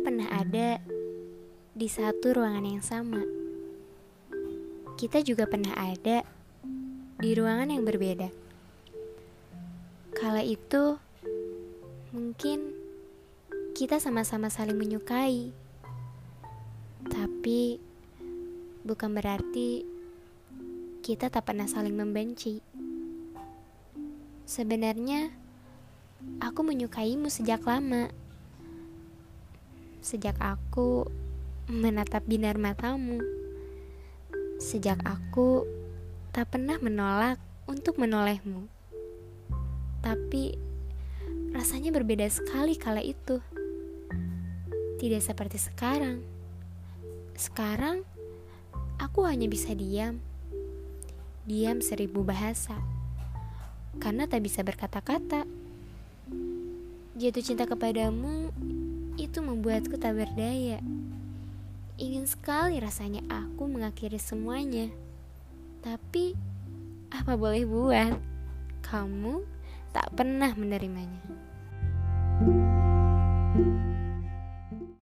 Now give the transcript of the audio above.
pernah ada di satu ruangan yang sama. Kita juga pernah ada di ruangan yang berbeda. Kala itu, mungkin kita sama-sama saling menyukai, tapi bukan berarti kita tak pernah saling membenci. Sebenarnya, aku menyukaimu sejak lama. Sejak aku menatap binar matamu. Sejak aku tak pernah menolak untuk menolehmu. Tapi rasanya berbeda sekali kala itu. Tidak seperti sekarang. Sekarang aku hanya bisa diam. Diam seribu bahasa. Karena tak bisa berkata-kata. Jatuh cinta kepadamu itu membuatku tak berdaya. Ingin sekali rasanya aku mengakhiri semuanya. Tapi, apa boleh buat? Kamu tak pernah menerimanya. thank you